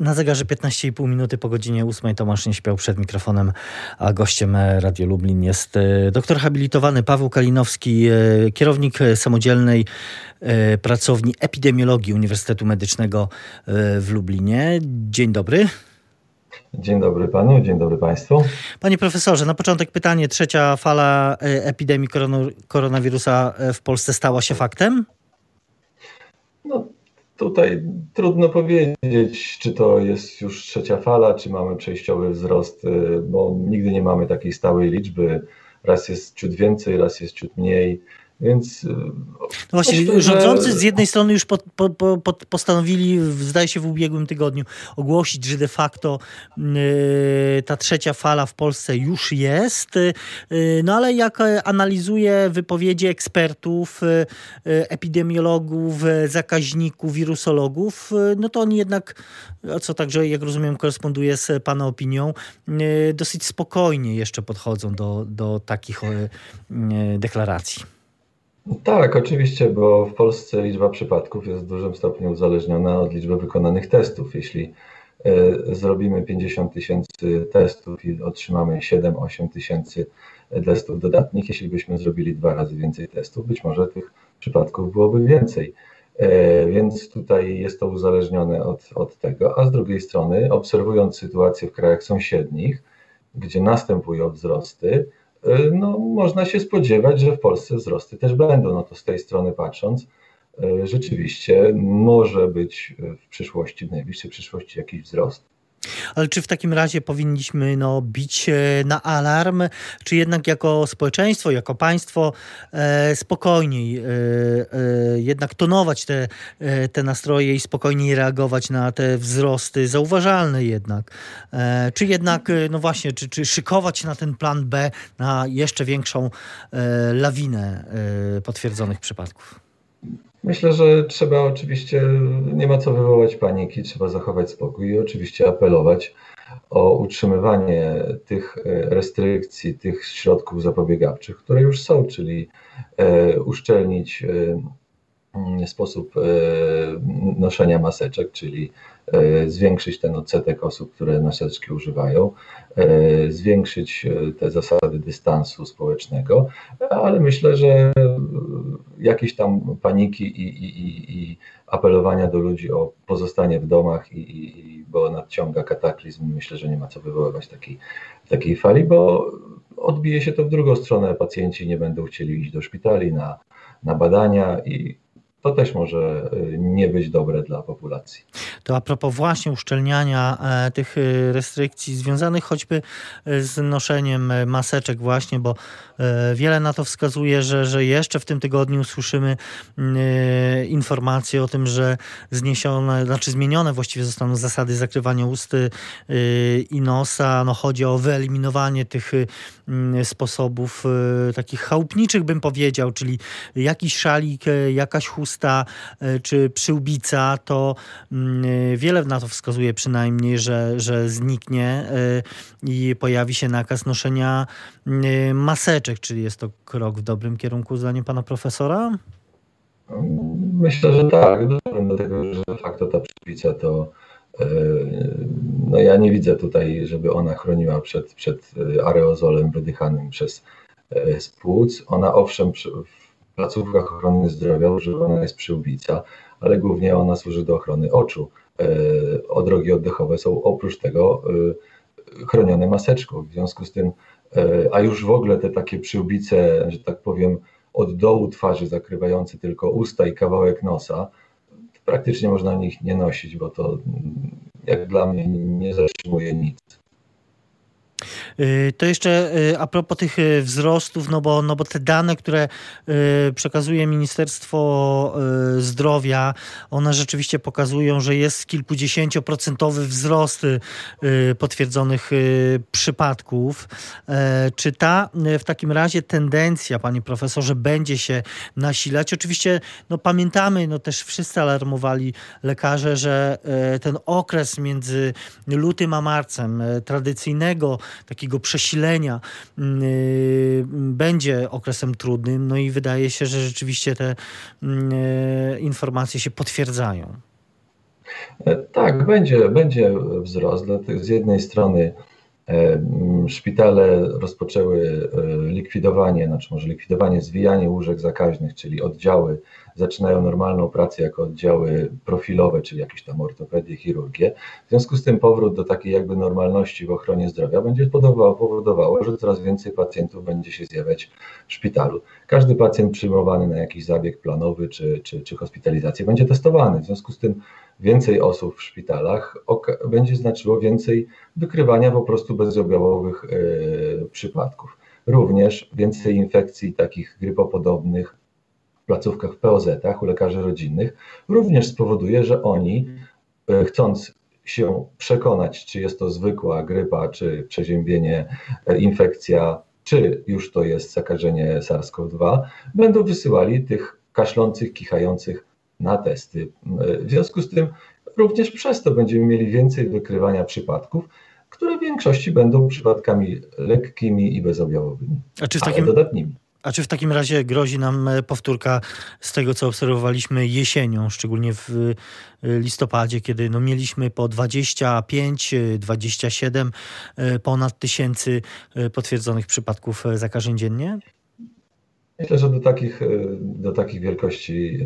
Na zegarze 15,5 minuty po godzinie 8 Tomasz nie śpiał przed mikrofonem, a gościem Radio Lublin jest e, doktor habilitowany Paweł Kalinowski, e, kierownik samodzielnej e, pracowni epidemiologii Uniwersytetu Medycznego w Lublinie. Dzień dobry. Dzień dobry panu, dzień dobry państwu. Panie profesorze, na początek pytanie. Trzecia fala epidemii koronawirusa w Polsce stała się faktem? No, Tutaj trudno powiedzieć, czy to jest już trzecia fala, czy mamy przejściowy wzrost, y, bo nigdy nie mamy takiej stałej liczby. Raz jest ciut więcej, raz jest ciut mniej. Więc y, no właśnie, myślę, rządzący że... z jednej strony już po, po, po, postanowili, zdaje się w ubiegłym tygodniu, ogłosić, że de facto yy, ta trzecia fala w Polsce już jest. Yy, no ale jak analizuję wypowiedzi ekspertów, epidemiologów, zakaźników, wirusologów, no to oni jednak, co także, jak rozumiem, koresponduje z Pana opinią, dosyć spokojnie jeszcze podchodzą do, do takich deklaracji. Tak, oczywiście, bo w Polsce liczba przypadków jest w dużym stopniu uzależniona od liczby wykonanych testów. Jeśli e, zrobimy 50 tysięcy testów i otrzymamy 7-8 tysięcy testów dodatnich, jeśli byśmy zrobili dwa razy więcej testów, być może tych przypadków byłoby więcej. E, więc tutaj jest to uzależnione od, od tego, a z drugiej strony, obserwując sytuację w krajach sąsiednich, gdzie następują wzrosty, no, można się spodziewać, że w Polsce wzrosty też będą. No to z tej strony patrząc, e, rzeczywiście może być w przyszłości, w najbliższej przyszłości jakiś wzrost. Ale czy w takim razie powinniśmy no, bić na alarm, czy jednak jako społeczeństwo, jako państwo e, spokojniej e, e, jednak tonować te, e, te nastroje i spokojniej reagować na te wzrosty zauważalne jednak? E, czy jednak, e, no właśnie, czy, czy szykować na ten plan B, na jeszcze większą lawinę potwierdzonych przypadków? Myślę, że trzeba oczywiście, nie ma co wywołać paniki, trzeba zachować spokój i oczywiście apelować o utrzymywanie tych e, restrykcji, tych środków zapobiegawczych, które już są, czyli e, uszczelnić e, sposób noszenia maseczek, czyli E, zwiększyć ten odsetek osób, które maseczki używają, e, zwiększyć e, te zasady dystansu społecznego, ale myślę, że jakieś tam paniki i, i, i apelowania do ludzi o pozostanie w domach, i, bo nadciąga kataklizm, myślę, że nie ma co wywoływać takiej, takiej fali, bo odbije się to w drugą stronę. Pacjenci nie będą chcieli iść do szpitali na, na badania i to też może y, nie być dobre dla populacji. To a propos właśnie uszczelniania e, tych y, restrykcji związanych choćby y, z noszeniem maseczek właśnie, bo e, wiele na to wskazuje, że, że jeszcze w tym tygodniu słyszymy informacje o tym, że zniesione, znaczy zmienione właściwie zostaną zasady zakrywania ust i nosa. No chodzi o wyeliminowanie tych sposobów takich chałupniczych bym powiedział, czyli jakiś szalik, jakaś chusta e, czy przyłbica, to mm, e, wiele na to wskazuje przynajmniej, że, że zniknie e, i pojawi się nakaz noszenia mm, maseczek. Czyli jest to krok w dobrym kierunku, zdaniem pana profesora? Myślę, że tak, dlatego że de facto ta przyłbica to no ja nie widzę tutaj, żeby ona chroniła przed, przed aerozolem wydychanym przez spłuc. Ona owszem placówkach ochrony zdrowia używana jest przyłbica, ale głównie ona służy do ochrony oczu. E, odrogi oddechowe są oprócz tego e, chronione maseczką. W związku z tym, e, a już w ogóle te takie przyłbice, że tak powiem, od dołu twarzy zakrywające tylko usta i kawałek nosa, praktycznie można nich nie nosić, bo to jak dla mnie nie zatrzymuje nic. Y, to jeszcze y, a propos tych y, wzrostów, no bo, no bo te dane, które przekazuje Ministerstwo Zdrowia, one rzeczywiście pokazują, że jest kilkudziesięcioprocentowy wzrost potwierdzonych przypadków. E, czy ta w takim razie tendencja, panie profesorze, będzie się nasilać? Oczywiście no pamiętamy, no też wszyscy alarmowali lekarze, że e, ten okres między lutym a marcem e, tradycyjnego takiego przesilenia mm, y, będzie okresem trudnym. No i wydaje się, że rzeczywiście te mm, y, informacje się potwierdzają. Tak, będzie, będzie wzrost. Z jednej strony E, szpitale rozpoczęły e, likwidowanie, znaczy może likwidowanie, zwijanie łóżek zakaźnych, czyli oddziały zaczynają normalną pracę jako oddziały profilowe, czyli jakieś tam ortopedię, chirurgię. W związku z tym powrót do takiej jakby normalności w ochronie zdrowia będzie powodowało, że coraz więcej pacjentów będzie się zjawiać w szpitalu. Każdy pacjent przyjmowany na jakiś zabieg planowy czy, czy, czy hospitalizację będzie testowany. W związku z tym więcej osób w szpitalach będzie znaczyło więcej wykrywania po prostu bezobjawowych e, przypadków. Również więcej infekcji takich grypopodobnych placówkach w POZ-ach, u lekarzy rodzinnych, również spowoduje, że oni e, chcąc się przekonać, czy jest to zwykła grypa, czy przeziębienie, e, infekcja, czy już to jest zakażenie SARS-CoV-2, będą wysyłali tych kaszlących, kichających na testy. W związku z tym również przez to będziemy mieli więcej wykrywania przypadków, które w większości będą przypadkami lekkimi i bezobjawowymi, a czy w takim, dodatnimi. A czy w takim razie grozi nam e, powtórka z tego, co obserwowaliśmy jesienią, szczególnie w e, listopadzie, kiedy no mieliśmy po 25, 27 e, ponad tysięcy potwierdzonych przypadków zakażeń dziennie? Myślę, że do takich, do takich wielkości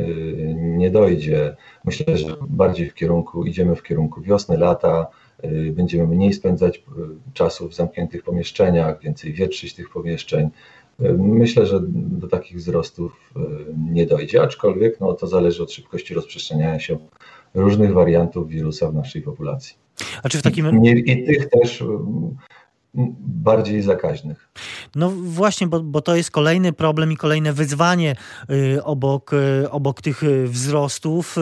nie dojdzie. Myślę, że bardziej w kierunku, idziemy w kierunku wiosny, lata, będziemy mniej spędzać czasu w zamkniętych pomieszczeniach, więcej wietrzyć tych pomieszczeń. Myślę, że do takich wzrostów nie dojdzie, aczkolwiek no, to zależy od szybkości rozprzestrzeniania się różnych wariantów wirusa w naszej populacji. A czy w takim... I tych też bardziej zakaźnych. No właśnie, bo, bo to jest kolejny problem i kolejne wyzwanie y, obok, y, obok tych y, wzrostów,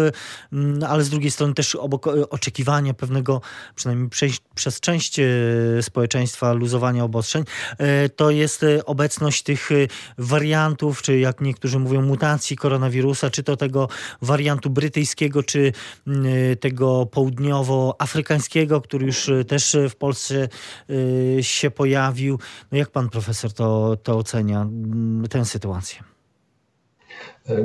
ale z drugiej strony też obok oczekiwania pewnego, przynajmniej przez, część społeczeństwa, luzowania obostrzeń, to jest obecność tych wariantów, czy jak niektórzy mówią, mutacji koronawirusa, czy to tego wariantu brytyjskiego, czy tego południowoafrykańskiego, który już też w Polsce się pojawił. No jak pan profesor to, to ocenia, mm, tę sytuację?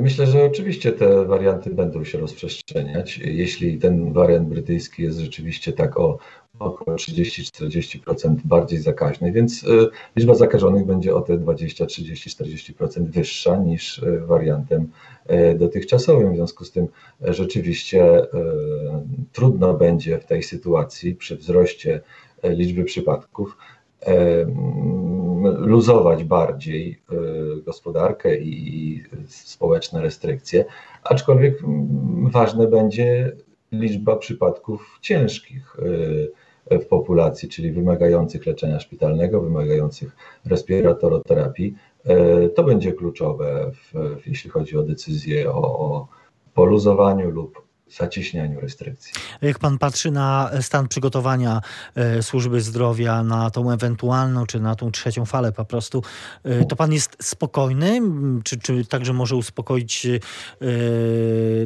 Myślę, że oczywiście te warianty będą się rozprzestrzeniać. Jeśli ten wariant brytyjski jest rzeczywiście tak o około 30-40% bardziej zakaźny, więc e, liczba zakażonych będzie o te 20, 30, 40% wyższa niż e, wariantem e, dotychczasowym. W związku z tym rzeczywiście trudno będzie w tej sytuacji przy wzroście liczby przypadków luzować bardziej e, gospodarkę i społeczne restrykcje, aczkolwiek ważne będzie liczba przypadków ciężkich e, w populacji, czyli wymagających leczenia szpitalnego, wymagających respiratoroterapii. E, to będzie kluczowe, w, jeśli chodzi o decyzję o, o poluzowaniu lub zacieśnianiu restrykcji. Jak pan patrzy na stan przygotowania e, służby zdrowia na tą ewentualną, czy na tą trzecią falę po prostu, e, to pan jest spokojny? Czy, czy także może uspokoić e,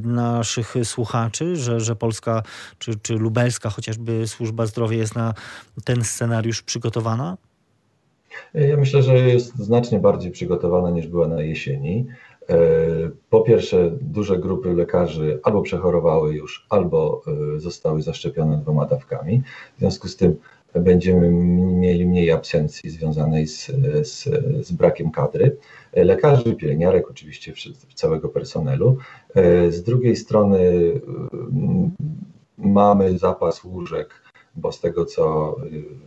naszych słuchaczy, że, że Polska, czy, czy lubelska chociażby służba zdrowia jest na ten scenariusz przygotowana? Ja myślę, że jest znacznie bardziej przygotowana niż była na jesieni. E, po pierwsze, duże grupy lekarzy albo przechorowały już, albo e, zostały zaszczepione dwoma dawkami. W związku z tym będziemy mieli mniej absencji związanej z, z, z brakiem kadry. Lekarzy, pielęgniarek, oczywiście całego personelu. E, z drugiej strony mamy zapas łóżek bo z tego co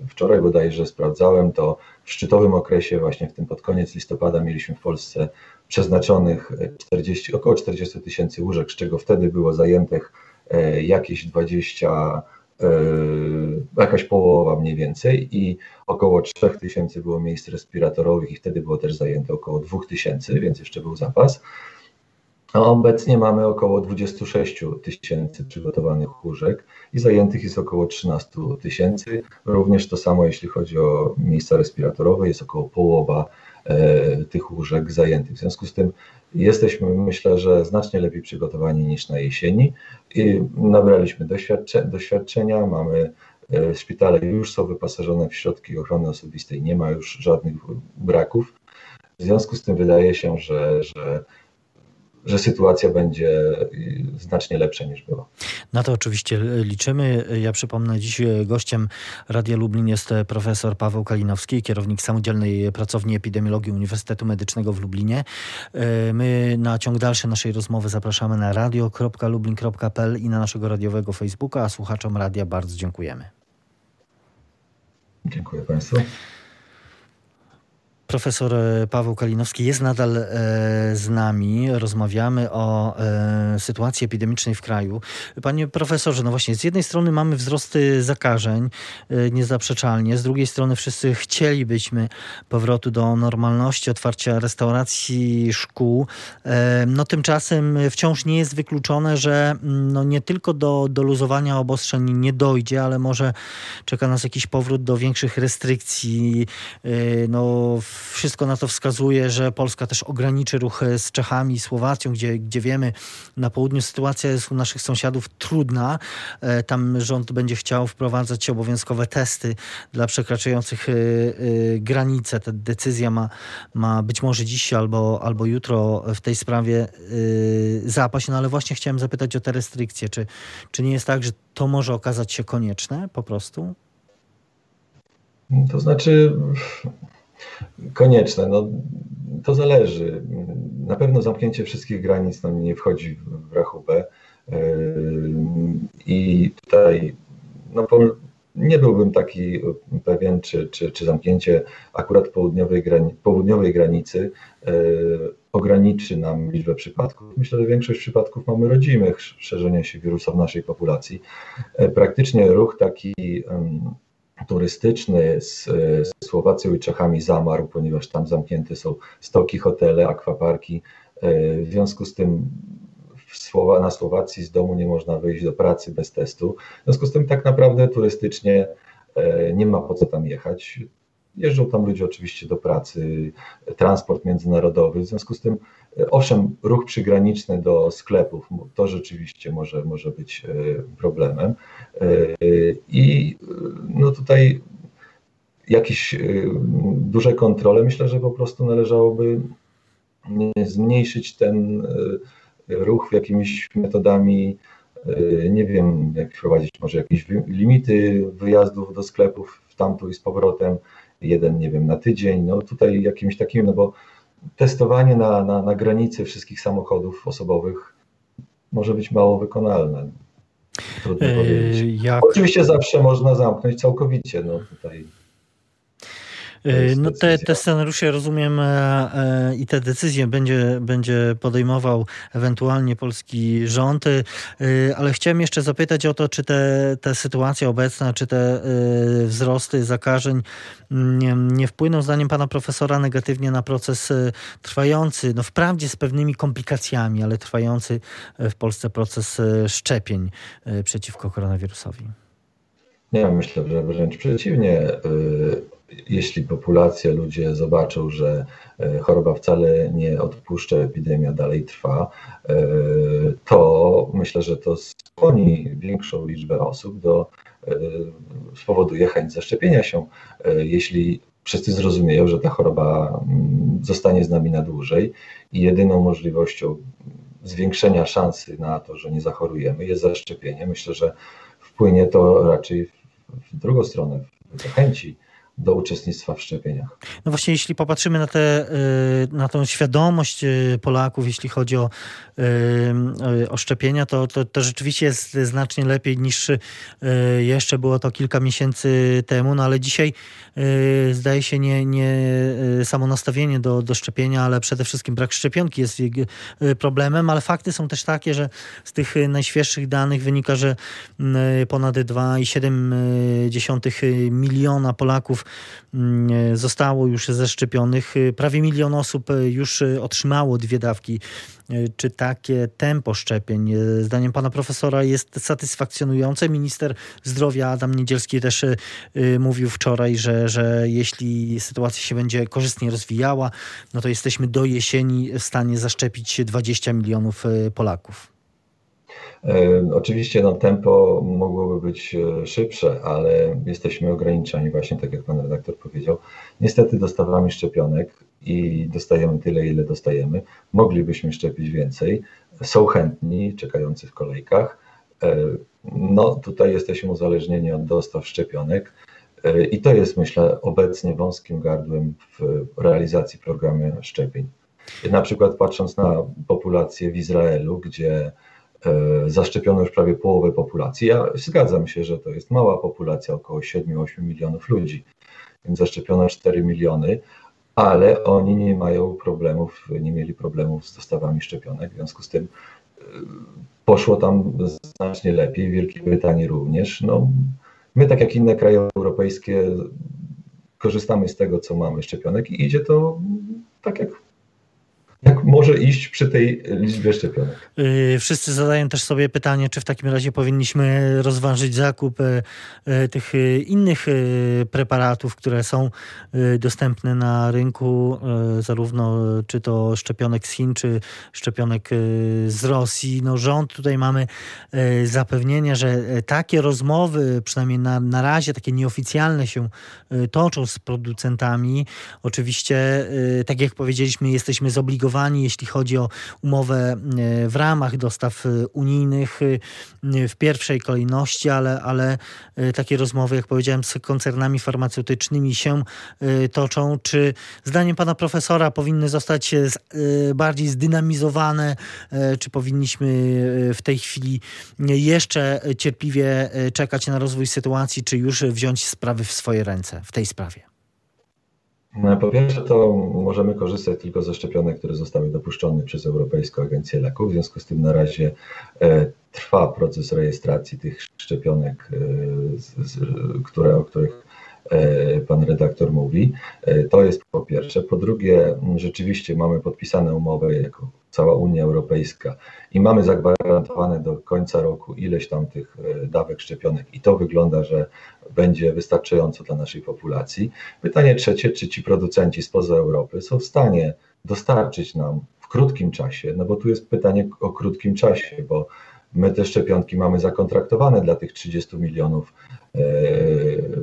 wczoraj bodajże sprawdzałem, to w szczytowym okresie, właśnie w tym pod koniec listopada, mieliśmy w Polsce przeznaczonych 40, około 40 tysięcy łóżek, z czego wtedy było zajętych e, jakieś 20, e, jakaś połowa mniej więcej i około 3 tysięcy było miejsc respiratorowych i wtedy było też zajęte około 2 tysięcy, więc jeszcze był zapas. A obecnie mamy około 26 tysięcy przygotowanych łóżek i zajętych jest około 13 tysięcy. Również to samo, jeśli chodzi o miejsca respiratorowe, jest około połowa E, tych łóżek zajętych. W związku z tym jesteśmy, myślę, że znacznie lepiej przygotowani niż na jesieni i nabraliśmy doświadcze, doświadczenia, mamy e, szpitale już są wyposażone w środki ochrony osobistej, nie ma już żadnych braków. W związku z tym wydaje się, że, że że sytuacja będzie znacznie lepsza niż była. Na to oczywiście liczymy. Ja przypomnę, dziś gościem Radia Lublin jest profesor Paweł Kalinowski, kierownik samodzielnej pracowni epidemiologii Uniwersytetu Medycznego w Lublinie. My na ciąg dalszy naszej rozmowy zapraszamy na radio.lublin.pl i na naszego radiowego Facebooka, a słuchaczom radia bardzo dziękujemy. Dziękuję Państwu. Profesor e, Paweł Kalinowski jest nadal e, z nami. Rozmawiamy o e, sytuacji epidemicznej w kraju. Panie profesorze, no właśnie, z jednej strony mamy wzrosty zakażeń, niezaprzeczalnie. Z drugiej strony wszyscy chcielibyśmy powrotu do normalności, otwarcia restauracji, szkół. No tymczasem wciąż nie jest wykluczone, że mm, no nie tylko do, do luzowania obostrzeń nie dojdzie, ale może czeka nas jakiś powrót do większych restrykcji. No, wszystko na to wskazuje, że Polska też ograniczy ruch z Czechami i Słowacją, gdzie, gdzie wiemy, na południu sytuacja jest u naszych sąsiadów trudna. E, tam rząd będzie chciał wprowadzać obowiązkowe testy dla przekraczających e, e, granice. Ta decyzja ma, ma być może dziś albo, albo jutro w tej sprawie zapaść. No ale właśnie chciałem zapytać o te restrykcje. Czy, czy nie jest tak, że to może okazać się konieczne po prostu? To znaczy, Konieczne. No, to zależy. Na pewno zamknięcie wszystkich granic no, nie wchodzi w rachubę. Yy, I tutaj no, nie byłbym taki pewien, czy, czy, czy zamknięcie akurat południowej, południowej granicy yy, ograniczy nam liczbę przypadków. Myślę, że większość przypadków mamy rodzimych szerzenia się wirusa w naszej populacji. Yy, praktycznie ruch taki turystyczny z, z Słowacją i Czechami zamarł, ponieważ tam zamknięte są stoki, hotele, akwaparki. E, w związku z tym na Słowacji z domu nie można wyjść do pracy bez testu. W związku z tym tak naprawdę turystycznie e, nie ma po co tam jechać. Jeżdżą tam ludzie oczywiście do pracy, transport międzynarodowy, w związku z tym, e, owszem, ruch przygraniczny do sklepów, to rzeczywiście może, może być e, problemem. E, I no tutaj jakieś duże kontrole, myślę, że po prostu należałoby zmniejszyć ten ruch jakimiś metodami, nie wiem, jak wprowadzić może jakieś limity wyjazdów do sklepów w tamtu i z powrotem, jeden, nie wiem, na tydzień, no tutaj jakimś takim, no bo testowanie na, na, na granicy wszystkich samochodów osobowych może być mało wykonalne. Trudno eee, powiedzieć. Jak... Oczywiście zawsze można zamknąć całkowicie, no no te, te scenariusze rozumiem e, e, i te decyzje będzie, będzie podejmował ewentualnie polski rząd, y, ale chciałem jeszcze zapytać o to, czy te, te sytuacja obecna, czy te wzrosty zakażeń nie, nie wpłyną zdaniem pana profesora negatywnie na proces trwający, no wprawdzie z pewnymi komplikacjami, ale trwający w Polsce proces szczepień przeciwko koronawirusowi. Nie, myślę, że wręcz przeciwnie jeśli populacja, ludzie zobaczą, że e, choroba wcale nie odpuszcza, epidemia dalej trwa, e, to myślę, że to skłoni większą liczbę osób do, e, spowoduje chęć zaszczepienia się. Jeśli wszyscy zrozumieją, że ta choroba mm, zostanie z nami na dłużej i jedyną możliwością zwiększenia szansy na to, że nie zachorujemy jest zaszczepienie, myślę, że wpłynie to raczej w drugą stronę, w zachęci do uczestnictwa w szczepieniach. No właśnie, jeśli popatrzymy na, te, y, na tą świadomość y, Polaków, jeśli chodzi o, y, o szczepienia, to, to, to rzeczywiście jest znacznie lepiej niż jeszcze było to kilka miesięcy temu, no ale dzisiaj zdaje się nie, nie samo nastawienie do, do szczepienia, ale przede wszystkim brak szczepionki jest problemem, ale fakty są też takie, że z tych najświeższych danych wynika, że ponad 2,7 miliona Polaków zostało już zaszczepionych. Prawie milion osób już otrzymało dwie dawki. Czy takie tempo szczepień, zdaniem pana profesora, jest satysfakcjonujące? Minister zdrowia Adam Niedzielski też mówił wczoraj, że, że jeśli sytuacja się będzie korzystnie rozwijała, no to jesteśmy do jesieni w stanie zaszczepić 20 milionów Polaków. Oczywiście no, tempo mogłoby być szybsze, ale jesteśmy ograniczeni, właśnie tak jak pan redaktor powiedział, niestety dostawami szczepionek i dostajemy tyle, ile dostajemy. Moglibyśmy szczepić więcej. Są chętni, czekający w kolejkach. No, tutaj jesteśmy uzależnieni od dostaw szczepionek. I to jest, myślę, obecnie wąskim gardłem w realizacji programu szczepień. Na przykład patrząc na populację w Izraelu, gdzie e, zaszczepiono już prawie połowę populacji. Ja zgadzam się, że to jest mała populacja, około 7-8 milionów ludzi, więc zaszczepiono 4 miliony, ale oni nie mają problemów, nie mieli problemów z dostawami szczepionek, w związku z tym e, poszło tam znacznie lepiej, w Wielkiej Brytanii również. No, My, tak jak inne kraje europejskie, korzystamy z tego, co mamy szczepionek i idzie to tak jak jak może iść przy tej liczbie szczepionek. Y, wszyscy zadają też sobie pytanie, czy w takim razie powinniśmy rozważyć zakup y, y, tych innych preparatów, które są dostępne na rynku, zarówno czy to szczepionek z Chin, czy szczepionek z Rosji. No rząd tutaj mamy zapewnienie, że takie rozmowy, przynajmniej na, na razie takie nieoficjalne się toczą z producentami. Oczywiście, tak jak powiedzieliśmy, jesteśmy zobligowani jeśli chodzi o umowę e, w ramach dostaw e, unijnych e, w pierwszej kolejności, ale, ale takie rozmowy, jak powiedziałem, z koncernami farmaceutycznymi się toczą. Czy zdaniem pana profesora powinny zostać bardziej zdynamizowane, czy powinniśmy w tej chwili jeszcze cierpliwie czekać na rozwój sytuacji, czy już wziąć sprawy w swoje ręce w tej sprawie? No, po pierwsze, to możemy korzystać tylko ze szczepionek, które zostały dopuszczone przez Europejską Agencję Leków. W związku z tym na razie e, trwa proces rejestracji tych szczepionek, e, które, o których pan redaktor mówi. To jest po pierwsze. Po drugie, rzeczywiście mamy podpisane umowy jako cała Unia Europejska i mamy zagwarantowane do końca roku ileś tam tych e, dawek szczepionek i to wygląda, że będzie wystarczająco dla naszej populacji. Pytanie trzecie, czy ci producenci spoza Europy są w stanie dostarczyć nam w krótkim czasie, no bo tu jest pytanie o krótkim czasie, bo my te szczepionki mamy zakontraktowane dla tych 30 milionów e,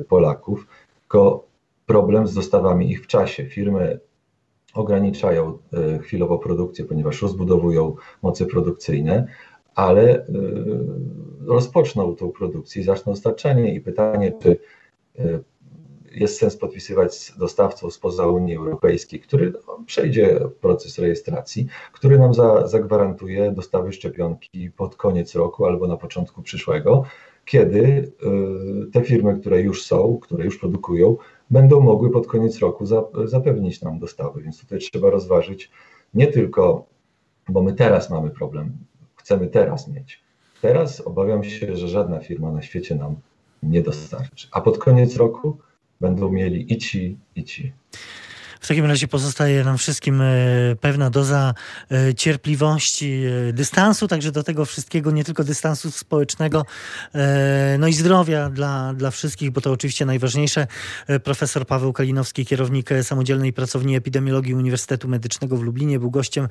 Polaków, tylko problem z dostawami ich w czasie. Firmy ograniczają e, chwilowo produkcję, ponieważ rozbudowują moce produkcyjne, ale e, rozpoczną tą produkcję i zaczną dostarczanie. I pytanie, czy e, jest sens podpisywać z dostawcą spoza Unii Europejskiej, który no, przejdzie proces rejestracji, który nam za, zagwarantuje dostawy szczepionki pod koniec roku albo na początku przyszłego, kiedy te firmy, które już są, które już produkują, będą mogły pod koniec roku zapewnić nam dostawy. Więc tutaj trzeba rozważyć nie tylko, bo my teraz mamy problem, chcemy teraz mieć. Teraz obawiam się, że żadna firma na świecie nam nie dostarczy. A pod koniec roku będą mieli i ci, i ci. W takim razie pozostaje nam wszystkim e, pewna doza e, cierpliwości, e, dystansu, także do tego wszystkiego, nie tylko dystansu społecznego, no i zdrowia dla, dla wszystkich, bo to oczywiście najważniejsze. Profesor Paweł Kalinowski, kierownik Samodzielnej Pracowni Epidemiologii Uniwersytetu Medycznego w Lublinie, był gościem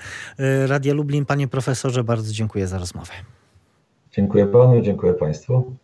Radia Lublin. Panie profesorze, bardzo dziękuję za rozmowę. Dziękuję panu, dziękuję państwu.